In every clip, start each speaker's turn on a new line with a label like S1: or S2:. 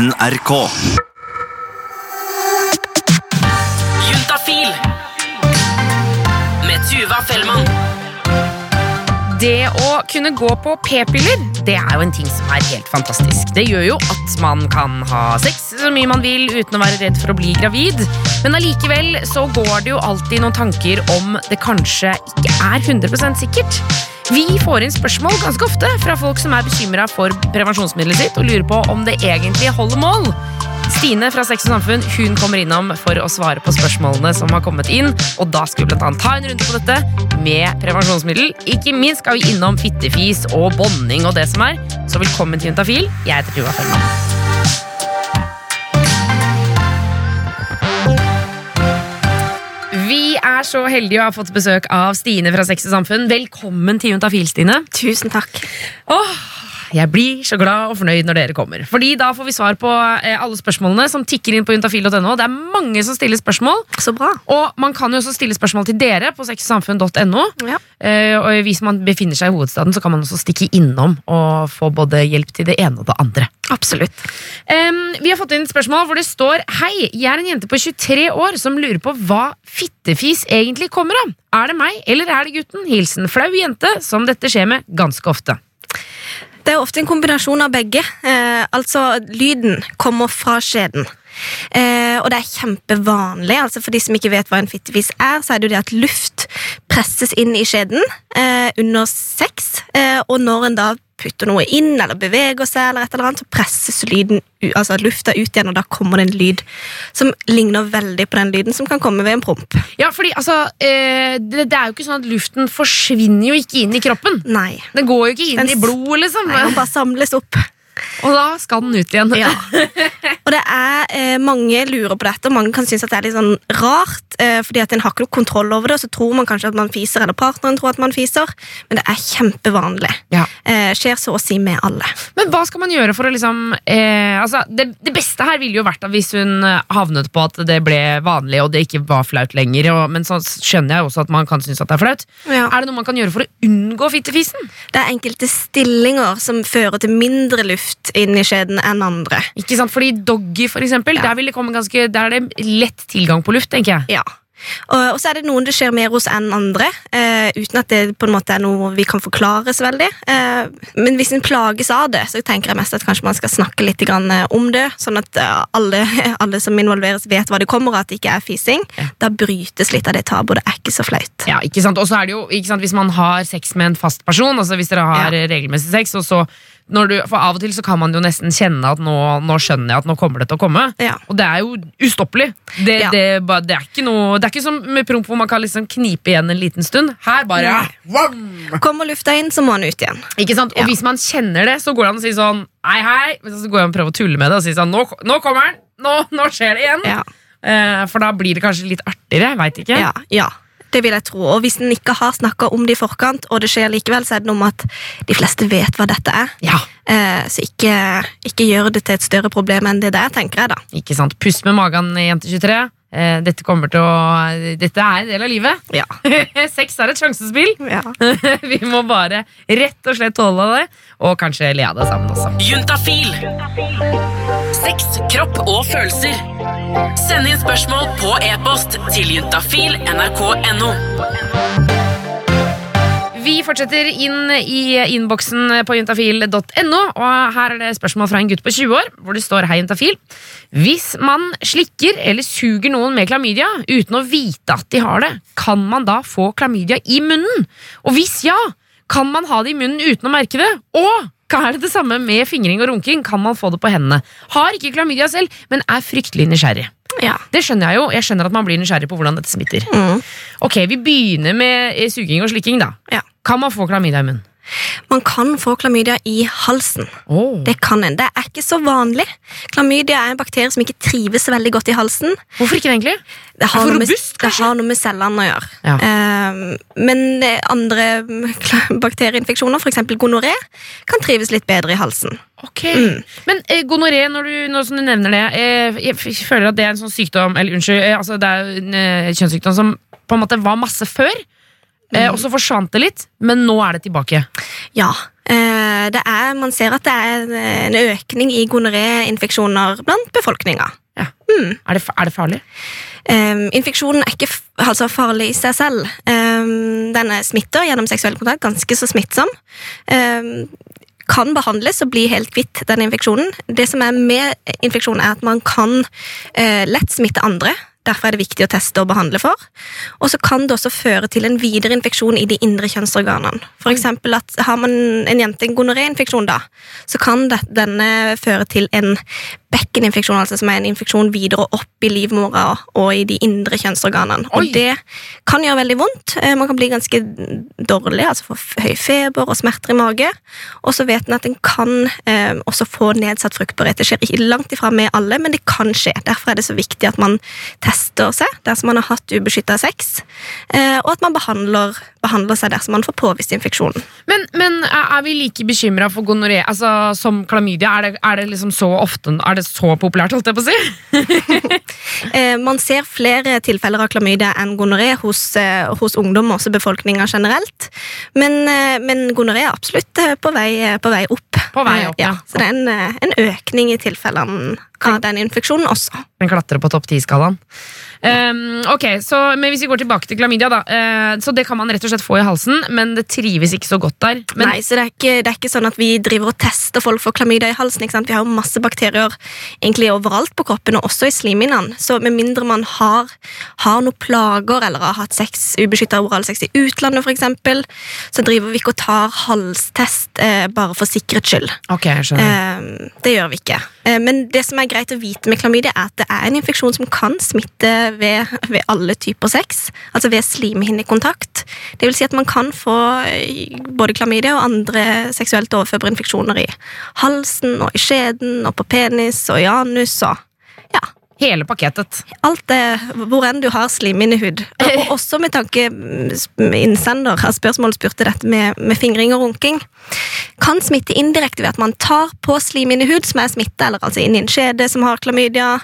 S1: NRK.
S2: Juntafil med Tuva Fellmann.
S3: Det å kunne gå på p-piller, det er jo en ting som er helt fantastisk. Det gjør jo at man kan ha sex så mye man vil uten å være redd for å bli gravid. Men allikevel så går det jo alltid noen tanker om det kanskje ikke er 100 sikkert. Vi får inn spørsmål ganske ofte fra folk som er bekymra for prevensjonsmiddelet sitt og lurer på om det egentlig holder mål. Stine fra Sex og Samfunn hun kommer innom for å svare på spørsmålene som har kommet inn. Og da skal vi blant annet ta en runde på dette med prevensjonsmiddel. Ikke minst skal vi innom fittefis og bonding og det som er. Så velkommen til Juntafil. Jeg heter Tuva Fellmann. Er så heldige å ha fått besøk av Stine fra Sex og Samfunn. Velkommen til Juntafil, Stine.
S4: Tusen takk.
S3: Åh, jeg blir så glad og fornøyd når dere kommer. Fordi da får vi svar på eh, alle spørsmålene som tikker inn på juntafil.no. Det er mange som stiller spørsmål.
S4: Så bra.
S3: Og man kan jo også stille spørsmål til dere på sexsamfunn.no.
S4: Ja.
S3: Eh, og hvis man befinner seg i hovedstaden, så kan man også stikke innom og få både hjelp til det ene og det andre.
S4: Absolutt.
S3: Um, vi har fått inn et spørsmål hvor det står Hei, jeg er en jente på 23 år som lurer på hva fittefis egentlig kommer av. Er det meg, eller er det gutten? Hilsen flau jente som dette skjer med ganske ofte.
S4: Det er ofte en kombinasjon av begge. Eh, altså, lyden kommer fra skjeden. Eh, og det er kjempevanlig. altså For de som ikke vet hva en fittefis er, så er det jo det at luft presses inn i skjeden eh, under sex. Eh, og når en da putter noe inn eller beveger seg, eller et eller annet, så presses lyden, altså lufta ut igjen, og da kommer det en lyd som ligner veldig på den lyden som kan komme ved en promp.
S3: Ja, fordi altså, eh, det, det er jo ikke sånn at luften forsvinner jo ikke inn i kroppen.
S4: Nei.
S3: Den går jo ikke inn
S4: Den
S3: i blodet, liksom.
S4: Nei, Den bare samles opp.
S3: Og da skal den ut igjen.
S4: Ja. Og det er Mange lurer på dette, og mange kan synes at det er litt sånn rart. Eh, fordi at en har ikke noe kontroll over det, og så tror man kanskje at man fiser, eller partneren tror at man fiser. Men det er kjempevanlig.
S3: Ja.
S4: Eh, skjer så å si med alle.
S3: Men hva skal man gjøre for å liksom eh, altså, det, det beste her ville jo vært at hvis hun eh, havnet på at det ble vanlig og det ikke var flaut lenger. Og, men så skjønner jeg også at man kan synes at det er flaut.
S4: Ja.
S3: Er det noe man kan gjøre for å unngå fittefisen?
S4: Det er enkelte stillinger som fører til mindre luft inn i skjeden enn andre.
S3: Ikke sant? Fordi doggy, for eksempel,
S4: Ja.
S3: der, vil det komme ganske, der er det lett tilgang på luft, tenker jeg.
S4: Ja. Og, så er det noen det skjer mer hos enn andre, eh, uten at det på en måte er noe vi kan forklare så veldig. Eh, men hvis en plages av det, så tenker jeg mest at kanskje man skal snakke litt eh, om det, sånn at eh, alle, alle som involveres, vet hva det kommer av, at det ikke er fising. Da brytes litt av det tabuet. Det er ikke så flaut.
S3: Ja, ikke sant? Og så er det jo, ikke sant, Hvis man har sex med en fast person, altså hvis dere har
S4: Ja.
S3: regelmessig sex, og så du, for Av og til så kan man jo nesten kjenne at nå, nå skjønner jeg at nå kommer det til å komme.
S4: Ja.
S3: Og det er jo ustoppelig. Det,
S4: Ja.
S3: det, det, er ikke noe, det er ikke som med promp hvor man kan liksom knipe igjen en liten stund. Her bare!
S4: Kommer lufta inn, så må den ut igjen.
S3: Ikke sant? Og
S4: Ja.
S3: hvis man kjenner det, så går det an å si sånn hei, hei. Men så går det an å prøve å tulle med det og si sånn nå, nå kommer den! Nå, nå skjer det igjen! Eh, for da blir det kanskje litt artigere. Veit ikke.
S4: Ja, ja. Det vil jeg tro. Og hvis en ikke har snakka om det i forkant, og det skjer likevel, så er det noe med at de fleste vet hva dette er.
S3: Ja,
S4: Eh, så ikke, ikke gjør det til et større problem enn det det er, tenker jeg da.
S3: ikke sant? Pust med magen, jente 23. Eh, dette kommer til å Dette er en del av livet.
S4: Ja.
S3: Sex er et sjansespill.
S4: ja.
S3: Vi må bare rett og slett tåle det, og kanskje le av det sammen også.
S2: Juntafil. Sex, kropp og følelser. Send inn spørsmål på e-post til juntafil nrk.no.
S3: Vi fortsetter inn i innboksen på juntafil.no, og her er det spørsmål fra en gutt på 20 år, hvor det står Hei, juntafil. Hvis man slikker eller suger noen med klamydia uten å vite at de har det, kan man da få klamydia i munnen? Og hvis ja, kan man ha det i munnen uten å merke det? Og er det det samme med fingring og runking? Kan man få det på hendene? Har ikke klamydia selv, men er fryktelig nysgjerrig.
S4: Ja.
S3: Det skjønner jeg jo. Jeg skjønner at man blir nysgjerrig på hvordan dette smitter.
S4: Mm.
S3: Ok, Vi begynner med eh, suging og slikking. da
S4: Ja.
S3: Kan man få klamydia i munnen?
S4: Man kan få klamydia i halsen.
S3: Oh.
S4: Det kan en. Det er ikke så vanlig. Klamydia er en bakterie som ikke trives veldig godt i halsen.
S3: Hvorfor ikke egentlig?
S4: Det har, noe med, det har noe med cellene å gjøre.
S3: Ja.
S4: Uh, men eh, andre mm, bakterieinfeksjoner, f.eks. gonoré, kan trives litt bedre i halsen.
S3: Ok Men eh, gonoré, når du, når, som du nevner det eh, Jeg føler at det er en sånn sykdom Eller unnskyld, eh, altså, det er en eh, kjønnssykdom som på en måte var masse før. Eh, og så forsvant det litt, men nå er det tilbake.
S4: Ja, Eh, det er, man ser at det er en økning i gonoréinfeksjoner blant befolkninga.
S3: Ja.
S4: Mm.
S3: Er, det, er det farlig?
S4: Um, infeksjonen er ikke altså farlig i seg selv. Um, den er smitter gjennom seksuell kontakt, ganske så smittsom. Um, kan behandles og bli helt kvitt den infeksjonen. Det som er med infeksjon, er at man kan eh, lett smitte andre. Derfor er det viktig å teste og behandle for. Og så kan det også føre til en videre infeksjon i de indre kjønnsorganene. For eksempel at Har man en jente en gonoréinfeksjon, da, så kan det, denne føre til en bekkeninfeksjon, altså som er en infeksjon videre opp i livmora og i de indre kjønnsorganene.
S3: Oi.
S4: Og det kan gjøre veldig vondt. Eh, Man kan bli ganske dårlig, altså få høy feber og smerter i mage. Og så vet en at en kan eh, også få nedsatt fruktbarhet. Det skjer langt ifra med alle, men det kan skje. Derfor er det så viktig at man tester seg dersom man har hatt ubeskytta sex, eh, og at man behandler, behandler seg dersom man får påvist infeksjonen.
S3: Men, men er vi like bekymra for gonoré altså, som klamydia? Er det, er det liksom så ofte Er det så populært, holdt jeg på å si?
S4: Eh, man ser flere tilfeller av klamydia enn gonoré hos, eh, hos ungdom, også befolkninga generelt. Men, eh, men gonoré er absolutt på vei, på vei opp.
S3: På vei opp,
S4: ja.
S3: ja.
S4: Så det er en, en økning i tilfellene av den infeksjonen også.
S3: Den klatrer på topp 10-skalaen. Um, ok, så, men Hvis vi går tilbake til klamydia, da. Uh, så Det kan man rett og slett få i halsen, men det trives ikke så godt der. Men,
S4: Nei, så det er, ikke, det er ikke sånn at vi driver og tester folk for klamydia i halsen. ikke sant? Vi har jo masse bakterier egentlig overalt på kroppen, og også i slimhinnene. Så med mindre man har, har noen plager eller har hatt sex, ubeskytta oralsex i utlandet f.eks., så driver vi ikke og tar halstest eh, bare for sikkerhets skyld.
S3: Ok, jeg skjønner.
S4: Eh, det gjør vi ikke. Eh, men det som er greit å vite med klamydia, er at det er en infeksjon som kan smitte ved, ved alle typer sex. Altså ved slimhinnekontakt. Det vil si at man kan få eh, både klamydia og andre seksuelt overførbare infeksjoner i halsen og i skjeden og på penis og i anus og.
S3: Hele pakketet.
S4: Alt det, hvor enn du har slimhinnehud. Og og også med tanke mm, Innsender har spørsmålet spurte dette med, med fingring og runking. Kan smitte indirekte ved at man tar på slimhinnehud som er smitta, eller altså inn i en skjede som har klamydia,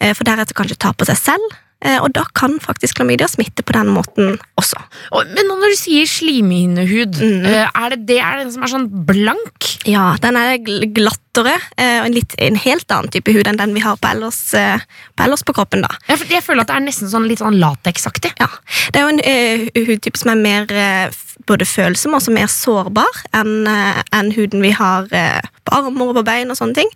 S4: eh, for deretter kanskje ta på seg selv. Eh, Og da kan faktisk klamydia smitte på den måten også.
S3: Men men når du sier slimhinnehud,
S4: Mm.
S3: eh, er det det er den som er sånn blank?
S4: Ja, den er glattere eh, og en, litt, en helt annen type hud enn den vi har på ellers, på, ellers på kroppen. da.
S3: Jeg, jeg føler at det er nesten sånn litt sånn lateksaktig.
S4: Ja, Det er jo en uh, hudtype som er mer uh, både følsom og også mer sårbar enn uh, enn huden vi har eh, på armer og på bein. og sånne ting.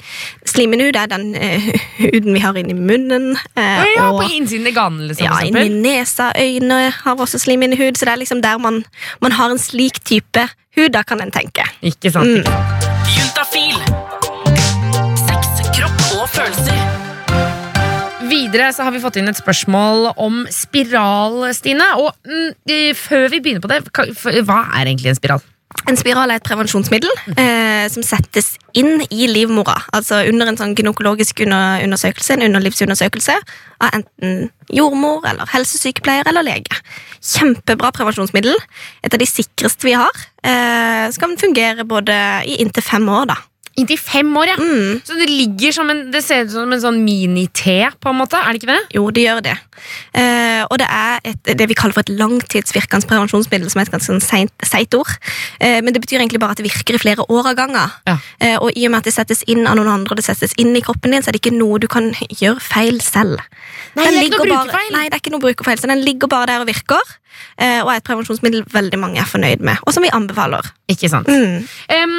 S4: Slimhinnehud er den uh, huden vi har inni munnen. Uh,
S3: og ja,
S4: og
S3: på innsiden i ganen, liksom.
S4: ja, inni nesa, øyne har også slimhinnehud. Så det er liksom der man, man har en slik type hud, da kan en tenke.
S3: Ikke sant?
S4: Mm.
S2: Juntafil. Sex, kropp og følelser.
S3: Videre så har vi fått inn et spørsmål om spiral, Stine. Og mm, eh, før vi begynner på det, hva, hva er egentlig en spiral?
S4: En spiral er et prevensjonsmiddel eh, som settes inn i livmora. Altså under en sånn gynekologisk under undersøkelse, en underlivsundersøkelse av enten jordmor eller helsesykepleier eller lege. Kjempebra prevensjonsmiddel. Et av de sikreste vi har. Eh, skal fungere både i inntil fem år, da.
S3: Inntil fem år, ja.
S4: Mm.
S3: Så det ligger som en, det ser ut som en sånn mini-T, på en måte. Er det ikke det?
S4: Jo, det gjør det. Eh, og det er et, det vi kaller for et langtidsvirkende prevensjonsmiddel, som er et ganske sånn seigt ord. Eh, men det betyr egentlig bare at det virker i flere år av gangen.
S3: Ja.
S4: Eh, og i og med at det settes inn av noen andre, og det settes inn i kroppen din, så er det ikke noe du kan gjøre feil selv.
S3: Nei, det er ikke noe
S4: bare-
S3: brukerfeil.
S4: Nei, det er ikke noe brukerfeil, så den ligger bare der og virker. Eh, og er et prevensjonsmiddel veldig mange er fornøyd med, og som vi anbefaler.
S3: Ikke sant.
S4: Mm.
S3: Um,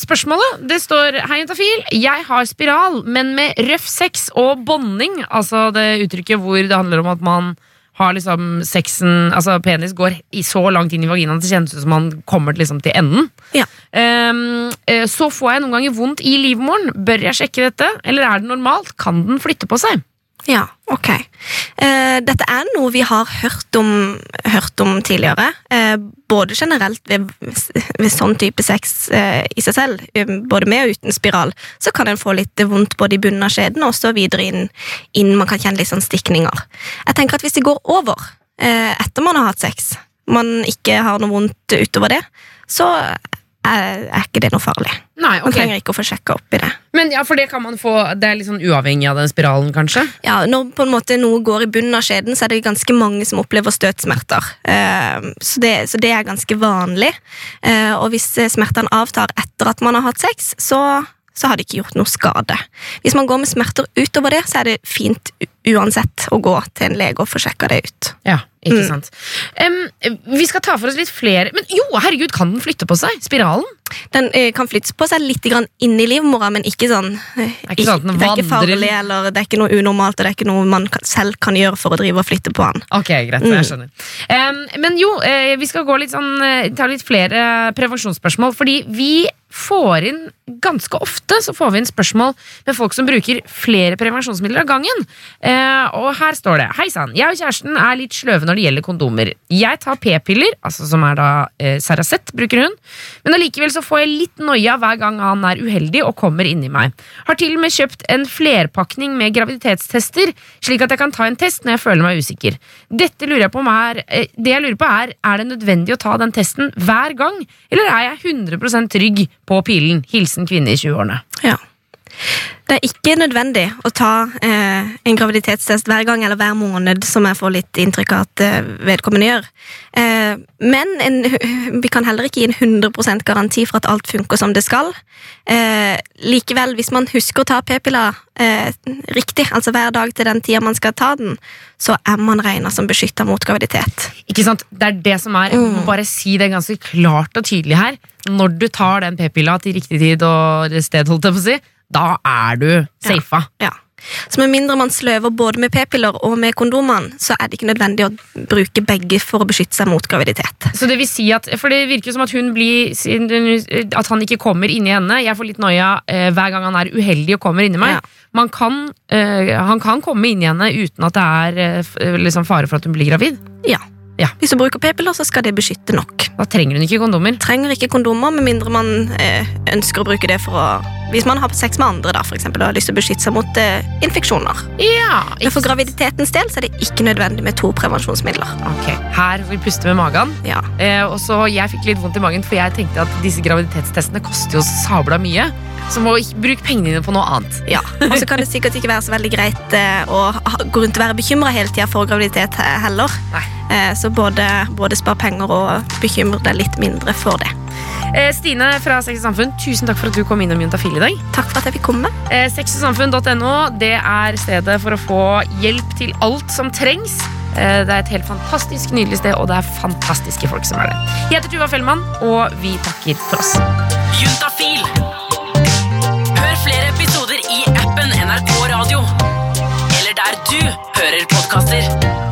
S3: spørsmålet det står Hei, jentafil. Jeg har spiral, men med røff sex og bonding. Altså det uttrykket hvor det handler om at man har liksom sexen Altså penis går i så langt inn i vaginaen at det kjennes ut som man kommer liksom til enden.
S4: Ja.
S3: Eh, så får jeg noen ganger vondt i livmoren. Bør jeg sjekke dette, eller er det normalt? Kan den flytte på seg?
S4: Ja, ok. Eh, dette er noe vi har hørt om, hørt om tidligere. Eh, både generelt ved, ved sånn type sex eh, i seg selv, um, både med og uten spiral, så kan en få litt vondt både i bunnen av skjeden og så videre inn, inn man kan kjenne litt sånn stikninger. Jeg tenker at hvis det går over etter man har hatt sex, man ikke har noe vondt utover det, så er, er ikke det noe farlig.
S3: Nei,
S4: Man trenger ikke å få sjekka opp i det.
S3: Men ja, for det kan man få Det er litt sånn uavhengig av den spiralen, kanskje?
S4: Ja, Når på en måte noe går i bunnen av skjeden, så er det ganske mange som opplever støtsmerter. Eh, så, det, så det er ganske vanlig. Eh, og hvis smertene avtar etter at man har hatt sex, så, så har det ikke gjort noe skade. Hvis man går med smerter utover det, så er det fint uansett å gå til en lege og få sjekka det ut.
S3: Ja, ikke
S4: Mm.
S3: Um, vi skal ta for oss litt flere Men jo, herregud, kan den flytte på seg? Spiralen?
S4: Den uh, kan flytte på seg litt grann inn i livmora, men ikke sånn Det
S3: er ikke sånn
S4: Det er ikke farlig, eller det er ikke noe unormalt, og det er ikke noe man kan, selv kan gjøre for å drive og flytte på den.
S3: Ok, greit,
S4: Mm.
S3: jeg skjønner. Um, men jo, uh, vi skal gå litt sånn, eh, ta litt flere prevensjonsspørsmål, fordi vi får inn ganske ofte så får vi inn spørsmål med folk som bruker flere prevensjonsmidler av gangen. Eh, og her står det Hei sann, jeg og kjæresten er litt sløve når det gjelder kondomer. Jeg tar p-piller, altså som er da eh, Saracet, bruker hun, men allikevel så får jeg litt noia hver gang han er uheldig og kommer inni meg. Har til og med kjøpt en flerpakning med graviditetstester, slik at jeg kan ta en test når jeg føler meg usikker. Dette lurer jeg på om er, eh, det jeg lurer på er, er det nødvendig å ta den testen hver gang, eller er jeg 100% trygg på pilen? Hilsen kvinne i 20-årene.
S4: Ja. Det er ikke nødvendig å ta eh, en graviditetstest hver gang eller hver måned, som jeg får litt inntrykk av at eh, vedkommende gjør. Eh, men en, vi kan heller ikke gi en 100% garanti for at alt funker som det skal. Eh, likevel, hvis man husker å ta p-piller eh, riktig, altså hver dag til den tida man skal ta den, så er man regna som beskytta mot graviditet.
S3: Ikke sant? Det er det som er, må bare si det ganske klart og tydelig her. Når du tar den p-pilla til riktig tid og sted, holdt jeg på å si, da er du safa.
S4: Ja. Så med mindre man sløver både med p-piller og med kondomene, så er det ikke nødvendig å bruke begge for å beskytte seg mot graviditet.
S3: Så det vil si at, for det virker som at hun blir At han ikke kommer inni henne. Jeg får litt noia eh, hver gang han er uheldig og kommer inni meg.
S4: Ja.
S3: Man kan, eh, han kan komme inni henne uten at det er eh, liksom fare for at hun blir gravid.
S4: Ja.
S3: Ja.
S4: Hvis du bruker p-piller, så skal det beskytte nok.
S3: Da trenger hun ikke kondomer.
S4: Trenger ikke kondomer, med mindre man eh, ønsker å bruke det for å Hvis man har sex med andre da, for eksempel, og har lyst til å beskytte seg mot eh, infeksjoner.
S3: Ja,
S4: Men for graviditetens del så er det ikke nødvendig med to prevensjonsmidler.
S3: Ok, Her får vi puste med magen.
S4: Ja.
S3: Eh, og så Jeg fikk litt vondt i magen, for jeg tenkte at disse graviditetstestene koster jo sabla mye. Så må ikke bruke pengene dine på noe annet.
S4: ja. Og så kan det sikkert ikke være så veldig greit eh, å gå rundt og være bekymra hele tida for graviditet heller.
S3: Nei.
S4: Eh, så både, både spar penger og bekymre deg litt mindre for det.
S3: Eh, Stine fra Sex og Samfunn, tusen takk for at du kom innom Juntafil i dag.
S4: Takk for at jeg fikk komme.
S3: Eh, Sexogsamfunn.no det er stedet for å få hjelp til alt som trengs. Eh, det er et helt fantastisk nydelig sted, og det er fantastiske folk som er der. Jeg heter Tuva Fellmann, og vi takker for oss.
S2: Juntafil. Radio. Eller der du hører podkaster.